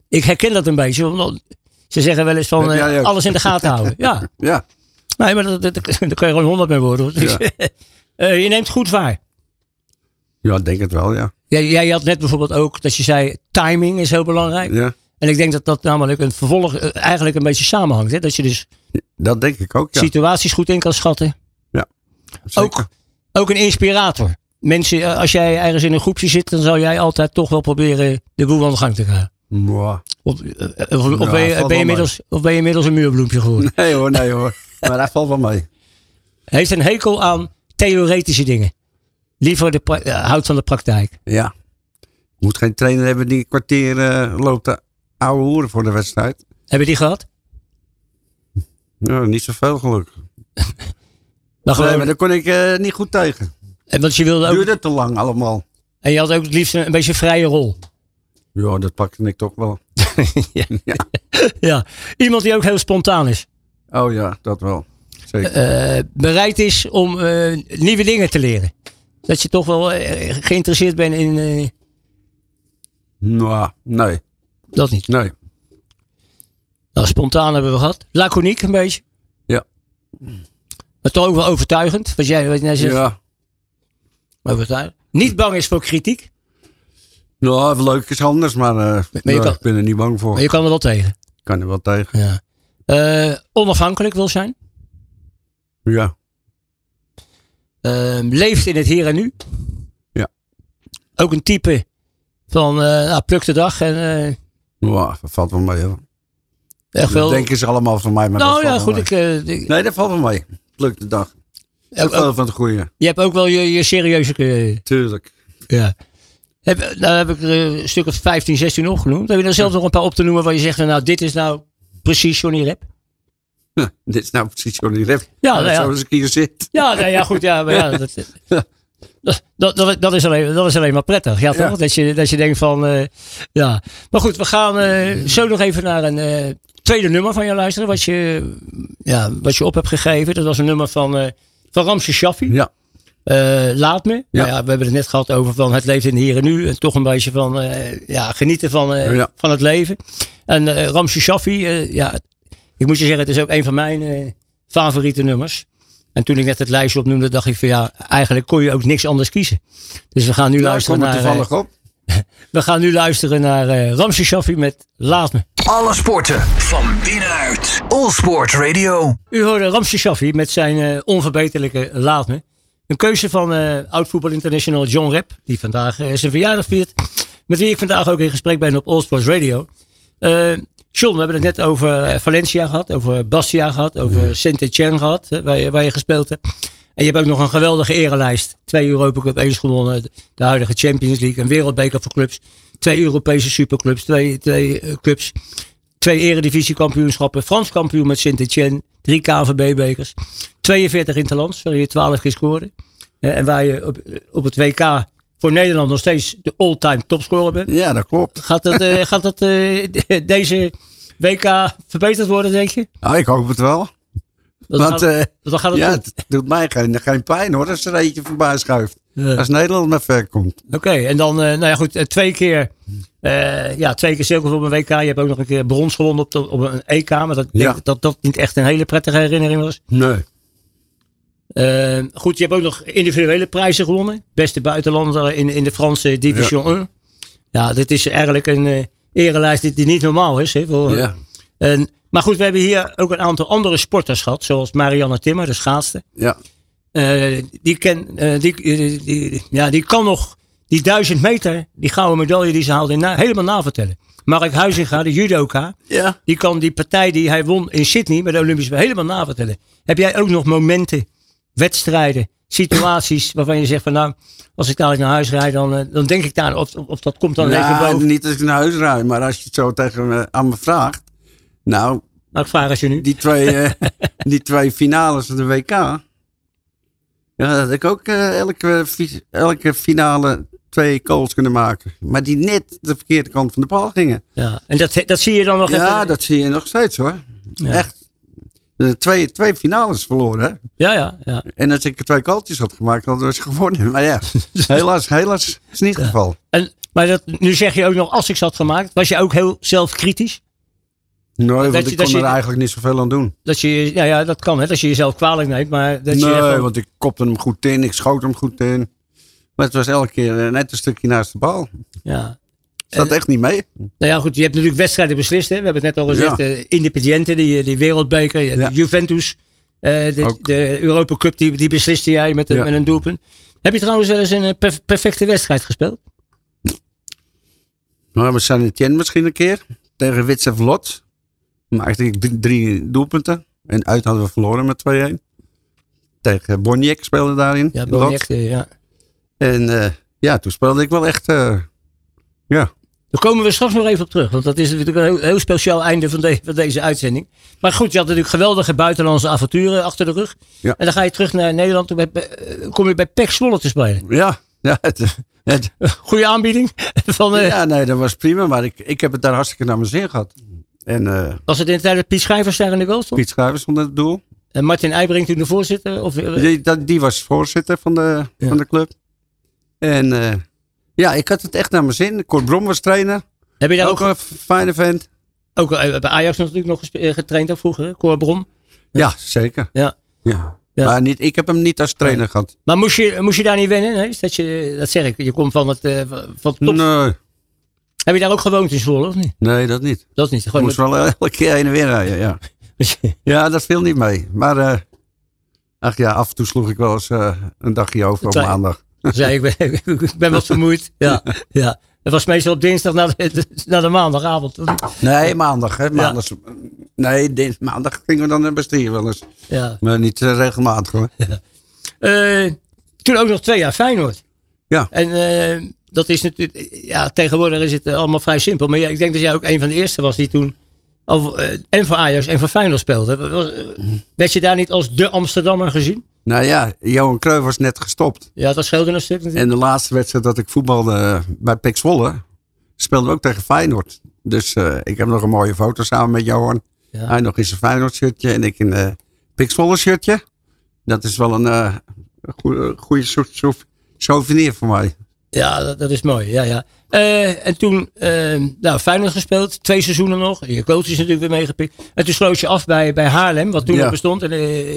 ik herken dat een beetje. want Ze zeggen wel eens van eh, alles in de gaten houden. Ja, ja. nee, maar dat, dat, daar kun je gewoon honderd mee worden. eh, je neemt goed waar. Ja, ik denk het wel, ja. Jij, jij had net bijvoorbeeld ook dat je zei timing is heel belangrijk. ja. En ik denk dat dat namelijk een vervolg eh, eigenlijk een beetje samenhangt. Hè? Dat je dus Dat denk ik ook, ja. situaties goed in kan schatten. Zeker. Ook, ook een inspirator. Mensen, eh, als jij ergens in een groepje zit, dan zal jij altijd toch wel proberen de boel aan de gang te krijgen. Mwah. Of, eh, of, of Ja, ben, je, ben, of ben je inmiddels een muurbloempje geworden? Nee hoor, nee hoor. Maar dat valt wel mee. Heeft een hekel aan theoretische dingen. Liever de, pra- eh, houdt van de praktijk. Ja. Je moet geen trainer hebben die een kwartier eh, loopt te ouwe hoeren voor de wedstrijd. Heb je die gehad? Ja, niet zoveel gelukkig. Maar gewoon, Nee, maar daar kon ik eh, niet goed tegen. en, want je wilde ook, Duurde te lang allemaal. en je had ook het liefst een, een beetje een vrije rol. Ja, dat pakte ik toch wel. Ja. Iemand die ook heel spontaan is. Oh ja, dat wel. Zeker. Bereid is om nieuwe dingen te leren. Dat je toch wel eh, geïnteresseerd bent in eh, nou, nee, dat niet. nee. Nou, spontaan hebben we gehad. Laconiek een beetje. Ja. Maar toch ook wel overtuigend. Wat jij, wat jij zegt. Ja. Overtuigend. Niet bang is voor kritiek. Nou, leuk is anders, maar, eh, kan- ik ben er niet bang voor. Maar je kan er wel tegen. Ik kan er wel tegen. Ja. Eh, onafhankelijk wil zijn. Ja. Ehm, leeft in het hier en nu. Ja. Ook een type van eh nou, pluk de dag. En Nou, dat valt wel mee hoor. echt Dat wel. denken ze allemaal van mij, maar nou dat ja, goed. Ik, eh, ik- Nee, dat valt wel mee. Leuk de dag. ook- ook- van het goede. je hebt ook wel je, je serieuze. Tuurlijk. Ja. Heb, nou heb ik er een stuk of 15, 16 opgenoemd. Heb je er zelf nog een paar op te noemen waar je zegt, nou dit is nou precies Johnny Rep? Dit is nou precies Johnny Rep. Ja, nou. Zoals ik hier zit. Ja, nou ja, goed. Ja, maar ja, dat, dat, dat, dat, is alleen, dat is alleen maar prettig. Ja, toch? Ja. Dat, je, dat je denkt van, eh, ja. Maar goed, we gaan eh, zo nog even naar een eh, tweede nummer van je luisteren. Wat je, ja, wat je op hebt gegeven. Dat was een nummer van, van Ramse Shaffi. Ja. Laat me. Ja. Nou ja, we hebben het net gehad over van het leven in hier en nu. En toch een beetje van ja, genieten van, Ja. van het leven. En Ramse Shaffi, ja, ik moet je zeggen, het is ook een van mijn eh, favoriete nummers. En toen ik net het lijstje opnoemde, dacht ik van ja, eigenlijk kon je ook niks anders kiezen. Dus we gaan nu Nou, luisteren kom er naar, eh, toevallig op. we gaan nu luisteren naar eh Ramses Shaffi met Laat me. Alle sporten van binnenuit. All Sport Radio. U hoorde Ramses Shaffi met zijn eh, onverbeterlijke Laat me. Een keuze van eh oud-voetbal international John Rep, die vandaag eh, zijn verjaardag viert. Met wie ik vandaag ook in gesprek ben op All Sports Radio. Eh John, we hebben het net over eh, Valencia gehad, over Bastia gehad, over Saint-Etienne gehad, hè, waar, je, waar je gespeeld hebt. En je hebt ook nog een geweldige erenlijst. Twee Europa Cup eens gewonnen, de huidige Champions League, een wereldbeker voor clubs. Twee Europese superclubs, twee, twee eh, clubs. Twee eredivisiekampioenschappen, Frans kampioen met Saint-Etienne, drie KVB-bekers. 42 interlands, waar je 12 keer scoorde. Eh, En waar je op, op het WK voor Nederland nog steeds de all-time topscorer bent. Ja, dat klopt. Gaat dat, eh, gaat dat eh, de- deze WK verbeterd worden, denk je? Nou, ik hoop het wel. Dat Want gaat, eh, dat gaat het ja, goed. het doet mij geen, geen pijn hoor, als er eentje voorbij schuift. Ja. Als Nederland maar ver komt. Oké, en dan, nou ja, goed, twee keer, eh ja, twee keer zilver op een WK. Je hebt ook nog een keer brons gewonnen op, de, op een EK, maar dat, denk dat dat niet echt een hele prettige herinnering was. Nee. Eh, goed, je hebt ook nog individuele prijzen gewonnen. Beste buitenlander in, in de Franse Division 1. Ja, dit is eigenlijk een eh erelijst die, die niet normaal is. Hè, voor, Ja. En, maar goed, we hebben hier ook een aantal andere sporters gehad. Zoals Marianne Timmer, de schaatste. Ja. Eh, die, ken, eh, die, die, ja, die kan nog die duizend meter, die gouden medaille die ze haalde, na, helemaal navertellen. Mark Huizinga, de judoka, Ja. die kan die partij die hij won in Sydney met de Olympische helemaal navertellen. Heb jij ook nog momenten, wedstrijden, situaties waarvan je zegt van nou, als ik dadelijk naar huis rijd, dan, eh, dan denk ik daar of, of dat komt dan even Ja, boven. niet als ik naar huis rijd, maar als je het zo tegen me, aan me vraagt. Nou, Nou, ik vraag als je nu. die twee, eh, die twee finales van de WK. Ja, dat ik ook eh, elke, elke finale twee goals kunnen maken. Maar die net de verkeerde kant van de bal gingen. Ja. En dat, dat zie je dan nog Ja, even. dat zie je nog steeds hoor. Ja. Echt. Twee, twee finales verloren. Hè? Ja, ja, ja. En als ik er twee goaltjes had gemaakt, hadden we ze gewonnen. Maar ja, helaas, helaas is niet het geval. En, maar dat, nu zeg je ook nog, als ik ze had gemaakt, was je ook heel zelfkritisch? Nee, want je- ik dat kon je- er eigenlijk niet zoveel aan doen. Dat je, ja, ja, dat kan, hè, dat je jezelf kwalijk neemt, maar dat je Nee, gewoon- want ik kopte hem goed in, ik schoot hem goed in. Maar het was elke keer eh, net een stukje naast de bal. ja. Zat echt niet mee. Nou ja, goed, je hebt natuurlijk wedstrijden beslist. Hè? We hebben het net al gezegd. Ja. eh, Independiente, die, die wereldbeker. hebt Ja. Juventus. eh, de, de Europa Cup, die, die besliste jij met, een- Ja. met een doelpunt. Heb je trouwens wel eens een eh, perf- perfecte wedstrijd gespeeld? Maar we zijn in misschien een keer. Tegen Witse Vlot. Maakte ik drie, doelpunten. En uit hadden we verloren met 2-1. Tegen Bonjek speelde daarin. Ja, eh, ja. En eh, ja, toen speelde ik wel echt... eh, ja. Daar komen we straks nog even op terug. Want dat is natuurlijk een heel, heel speciaal einde van, de- van deze uitzending. Maar goed, je had natuurlijk geweldige buitenlandse avonturen achter de rug. Ja. En dan ga je terug naar Nederland. Toen bij- eh, kom je bij PEC Zwolle te spelen. Ja, ja, het, het- Goede aanbieding. Van, eh, ja, nee, dat was prima. Maar ik, ik heb het daar hartstikke naar mijn zin gehad. En eh, Was het in de tijd dat Piet Schrijvers daar in de goal stond? Piet Schuivers stond het doel. En Martin Eibring toen de voorzitter? Of, Die, dat, die was voorzitter van de, Ja. van de club. En ja, ik had het echt naar mijn zin. Cor Brom was trainer. heb je daar Ook ook, een fijne vent. ook eh, bij Ajax natuurlijk nog eh, getraind ook vroeger? hè? Cor Brom. Ja, zeker. Ja. Ja. Ja. Maar niet, ik heb hem niet als trainer gehad. Maar moest je, moest je daar niet wennen? Is Dat, je, dat zeg ik. Je komt van het, eh, van het top. Nee, Heb je daar ook gewoond in Zwolle of niet? nee, dat niet. Dat is niet. Ik Gewoon moest wel elke keer heen en weer rijden, ja. Ja, dat viel niet mee. Maar eh, ach ja, af en toe sloeg ik wel eens eh, een dagje over op maandag. Zei ik, ben, ik ben wat vermoeid. Ja, ja. Het was meestal op dinsdag naar de, de maandagavond. of? Nee, maandag. Hè. maandag Nee, dit, maandag gingen we dan naar Bestier wel eens. Ja. Maar niet eh, regelmatig hoor. Eh, toen ook nog twee jaar Feyenoord. Ja. En eh, dat is natuurlijk, ja, tegenwoordig is het allemaal vrij simpel. Maar ja, ik denk dat jij ook een van de eerste was die toen eh, en voor Ajax en voor Feyenoord speelde. Was- eh, Werd je daar niet als de Amsterdammer gezien? Nou ja, Johan Cruijff was net gestopt. Ja, dat scheelde een stuk natuurlijk. En de laatste wedstrijd dat ik voetbalde eh, bij Pek Zwolle, speelden we ook tegen Feyenoord. Dus eh, ik heb nog een mooie foto samen met Johan. Ja. Hij nog in zijn Feyenoord shirtje en ik in een Zwolle shirtje. Dat is wel een eh, goede, goede soort sou- souvenir voor mij. Ja, dat, dat is mooi. Ja, ja. En toen, uh, nou, Feyenoord gespeeld. Twee seizoenen nog. Je coach is natuurlijk weer meegepikt. En toen sloot je af bij, bij Haarlem, wat toen Ja. nog bestond in,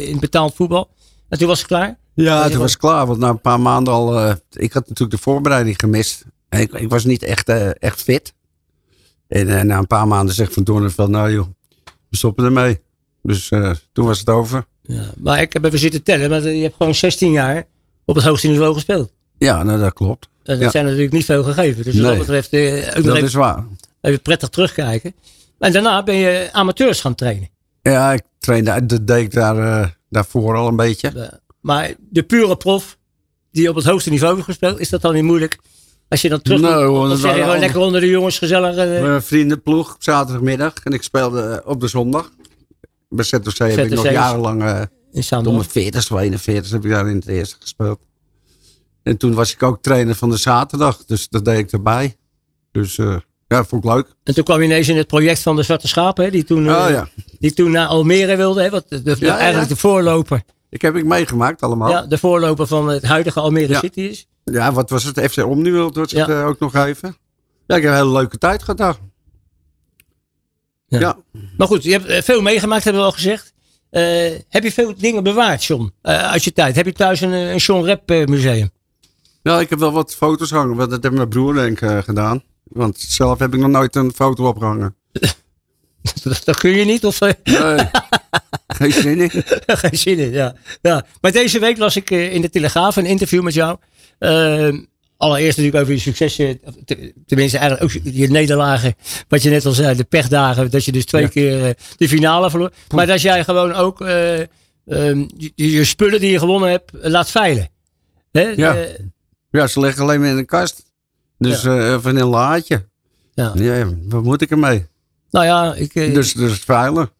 in betaald voetbal. En toen was het klaar. Ja, het was klaar. Want na een paar maanden al... eh, ik had natuurlijk de voorbereiding gemist. En ik, ik was niet echt, eh, echt fit. En eh, na een paar maanden zegt Van Doornenveld... Nou joh, we stoppen ermee. Dus toen was het over. Ja. Maar ik heb even zitten tellen. Maar je hebt gewoon 16 jaar op het hoogste niveau gespeeld. Ja, nou dat klopt. En dat Ja. zijn natuurlijk niet veel gegeven. Dus wat dat betreft Dat even, is waar. even prettig terugkijken. En daarna ben je amateurs gaan trainen. Ja, ik trainde, dat deed ik daar, daarvoor al een beetje. Maar de pure prof die op het hoogste niveau heeft gespeeld, is dat dan niet moeilijk? Als je dan terug hoor, of dat zeg je gewoon lekker onder de jongens gezellig. eh, Mijn vriendenploeg op zaterdagmiddag. En ik speelde op de zondag. Bij ZOC heb ik ZOC nog jarenlang... eh in Door Zaandam. mijn 40 of 41 heb ik daar in het eerste gespeeld. En toen was ik ook trainer van de zaterdag. Dus dat deed ik erbij. Dus eh, ja, vond ik leuk. En toen kwam je ineens in het project van de Zwarte Schapen, hè, die, toen, eh, Oh ja, die toen naar Almere wilde. Hè, wat de, de- Ja, ja. eigenlijk de voorloper, ik heb ik meegemaakt allemaal. ja, Ja, de voorloper van het huidige Almere Ja. City is. wat was het? FC Omniworld was het Ja. eh, ook nog even. Ja, ik heb een hele leuke tijd gehad daar. Ja. Ja. Maar goed, je hebt eh, veel meegemaakt, hebben we al gezegd. Eh, heb je veel dingen bewaard, John, eh, uit je tijd? Heb je thuis een, eh, een John Rep eh, museum? Ja, ik heb wel wat foto's hangen. Dat heeft mijn broer denk ik eh, gedaan. Want zelf heb ik nog nooit een foto opgehangen. dat, dat kun je niet, of eh, Nee, geen zin in. geen zin in, ja. ja. Maar deze week las ik eh, in de Telegraaf een interview met jou. Eh, allereerst natuurlijk over je successen, te- tenminste eigenlijk ook je nederlagen. Wat je net al zei, de pechdagen, dat je dus twee Ja. keer eh, de finale verloor. Maar dat jij gewoon ook eh, ehm, je, je spullen die je gewonnen hebt, laat veilen. Hè? Ja. Ja, ze liggen alleen maar in een kast. Dus eh in een laadje. ja. Ja, wat moet ik ermee? Nou ja, ik, eh, Dus, dus veilig.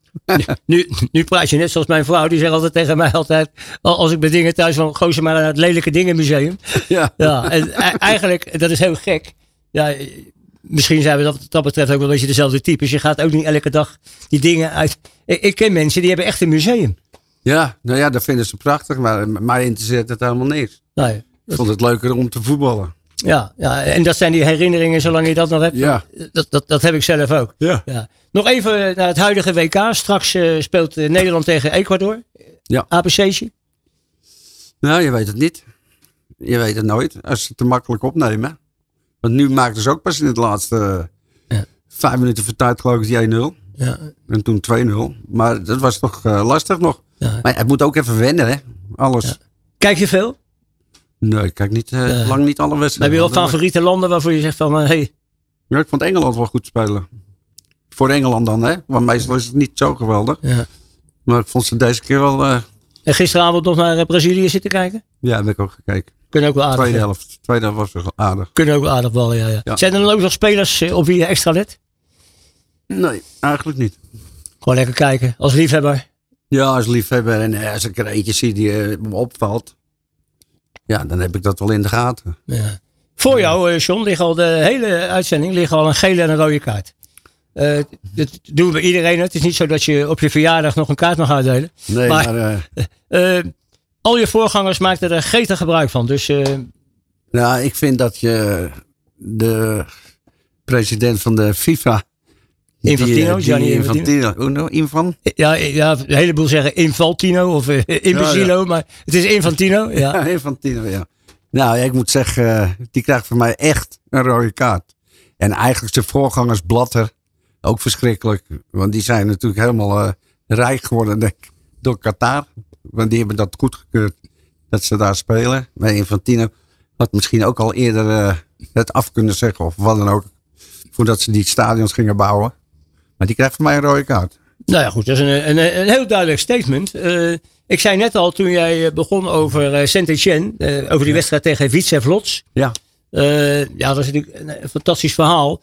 nu, nu praat je net zoals mijn vrouw. Die zegt altijd tegen mij altijd, al- als ik bij dingen thuis van, gooi ze maar naar het lelijke dingenmuseum. Ja. Ja, en e- eigenlijk, dat is heel gek. Ja, eh, misschien zijn we dat, dat betreft ook wel een beetje dezelfde types. Je gaat ook niet elke dag die dingen uit. Ik, ik ken mensen die hebben echt een museum. Ja, nou ja, dat vinden ze prachtig, maar mij interesseert het helemaal niks. Nou, ja. Ik vond het leuker om te voetballen. Ja, ja, en dat zijn die herinneringen, zolang je dat nog hebt. Ja. Dat, dat, dat heb ik zelf ook. Ja. Ja. Nog even naar het huidige WK. Straks eh, speelt eh, Nederland tegen Ecuador. Ja. APC'tje. Nou, je weet het niet. Je weet het nooit, als ze het te makkelijk opnemen. Want nu maakten ze ook pas in het laatste eh, Ja. vijf minuten voor tijd geloof ik die 1-0. Ja. En toen 2-0. Maar dat was toch lastig nog. Ja. Maar het moet ook even wennen, hè. Alles. Kijk je veel? Nee, ik kijk niet, eh, lang niet alle Heb wedstrijden. je wel favoriete landen waarvoor je zegt van, hé, hey, Ja, ik vond Engeland wel goed spelen. Voor Engeland dan, hè. Want meestal is het niet zo geweldig. ja. Maar ik vond ze deze keer wel... eh, En gisteravond nog naar eh, Brazilië zitten kijken? ja, heb ik ook gekeken. Kunnen ook wel aardig. Tweede helft. Tweede helft was wel aardig. Kunnen ook wel aardig ballen, ja, ja. Ja. Zijn er dan ook nog spelers eh, op wie je extra let? Nee, eigenlijk niet. Gewoon lekker kijken, als liefhebber. Ja, als liefhebber en eh, als ik er eentje zie die eh, me opvalt. Ja, dan heb ik dat wel in de gaten. Ja. Voor jou, eh, John, ligt al de hele uitzending liggen al een gele en een rode kaart. Eh, dat doen we iedereen. Het is niet zo dat je op je verjaardag nog een kaart mag uitdelen. Nee, Maar- maar, eh, Eh, al je voorgangers maakten er gretig gebruik van. Dus eh, nou, ik vind dat je de president van de FIFA... Infantino, eh, die Gianni Infantino. Infan? ja, ja, een heleboel zeggen Infaltino of Imbecilo, maar het is Infantino. Ja. Ja, Infantino, ja. Nou, ik moet zeggen, eh, die krijgt voor mij echt een rode kaart. En eigenlijk zijn voorgangers Blatter, ook verschrikkelijk. Want die zijn natuurlijk helemaal rijk geworden denk ik, door Qatar. Want die hebben dat goedgekeurd dat ze daar spelen. Maar Infantino had misschien ook al eerder het af kunnen zeggen of wat dan ook. Voordat ze die stadions gingen bouwen. Maar die krijgt voor mij een rode kaart. Nou ja, goed, dat is een, een, een heel duidelijk statement. Eh, ik zei net al toen jij eh, begon over eh, Saint-Etienne, over die wedstrijd tegen Vitesse Vlots. Ja. Ja, dat is natuurlijk een, een fantastisch verhaal.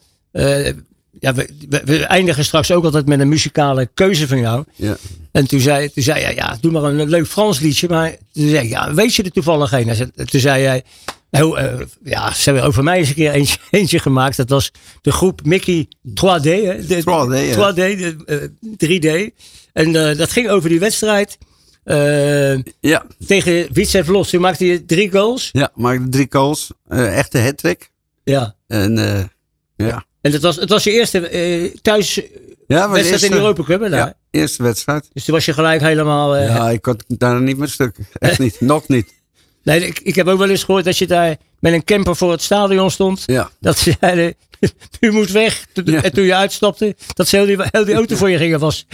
Ja, we, we, we eindigen straks ook altijd met een muzikale keuze van jou. Ja. En toen zei, toen zei jij, ja, doe maar een leuk Frans liedje. Maar toen zei ik, ja, weet je er toevallig een? Hij zei- Toen zei jij, heel, eh, ja, ze hebben over mij eens een keer eentje, eentje gemaakt. Dat was de groep Mickey 3D. Hè? De, 3D, ja. 3D, de, eh, 3D. En eh, dat ging over die wedstrijd Eh, Ja, tegen Vitesse Vlos, toen maakte je drie goals. ja maakte drie goals. Echte hat-trick. Ja. En ja. En het was, het was je eerste thuis Ja, wedstrijd in de Europa Cup, hè? daar? Ja, eerste wedstrijd. Dus toen was je gelijk helemaal... Ja, ik kon daar niet meer stuk. Echt niet. Nog niet. Nee, ik, ik heb ook wel eens gehoord dat je daar met een camper voor het stadion stond. Ja. Dat ze zeiden, u moet weg. Ja. En toen je uitstapte, dat ze heel die, heel die auto voor je gingen was.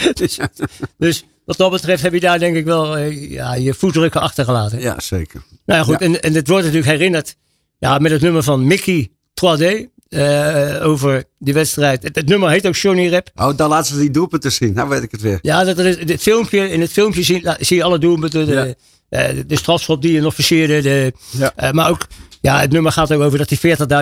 Dus wat dat betreft heb je daar denk ik wel eh, ja, je voetdrukken achtergelaten. Ja, zeker. Nou ja, goed. Ja. En, en het wordt natuurlijk herinnerd ja, met het nummer van Mickey 3D. eh, over die wedstrijd. Het, het nummer heet ook Johnny Rap. Oh, dan laten ze die doelpunten zien. Nou weet ik het weer. Ja, dat er is, dit filmpje, in het filmpje zie, zie je alle doelpunten. De, de strafschop die je nog verseerde. De, Ja. eh, maar ook, ja, het nummer gaat ook over dat die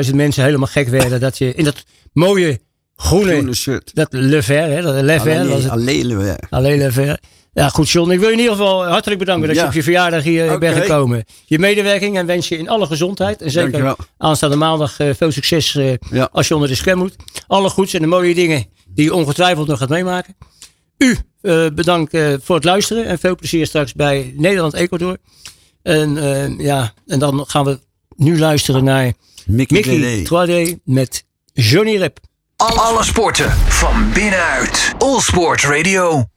40.000 mensen helemaal gek werden. dat je in dat mooie groene, Groene shirt. dat Le Vert, hè, dat Le Alleen, het, alleen weer. alleen Le Vert. Ja, goed, John. Ik wil je in ieder geval hartelijk bedanken dat je op je verjaardag hier Oké. bent gekomen. Je medewerking en wens je in alle gezondheid. En zeker Dankjewel. aanstaande maandag eh, veel succes eh, Ja. als je onder de scherm moet. Alle goeds en de mooie dingen die je ongetwijfeld nog gaat meemaken. U eh, bedankt eh, voor het luisteren en veel plezier straks bij Nederland-Ecuador. En, eh, ja, en dan gaan we nu luisteren naar Mickey, Mickey 3D. 3D met Johnny Rep. Alle sporten van binnenuit. All Sport Radio.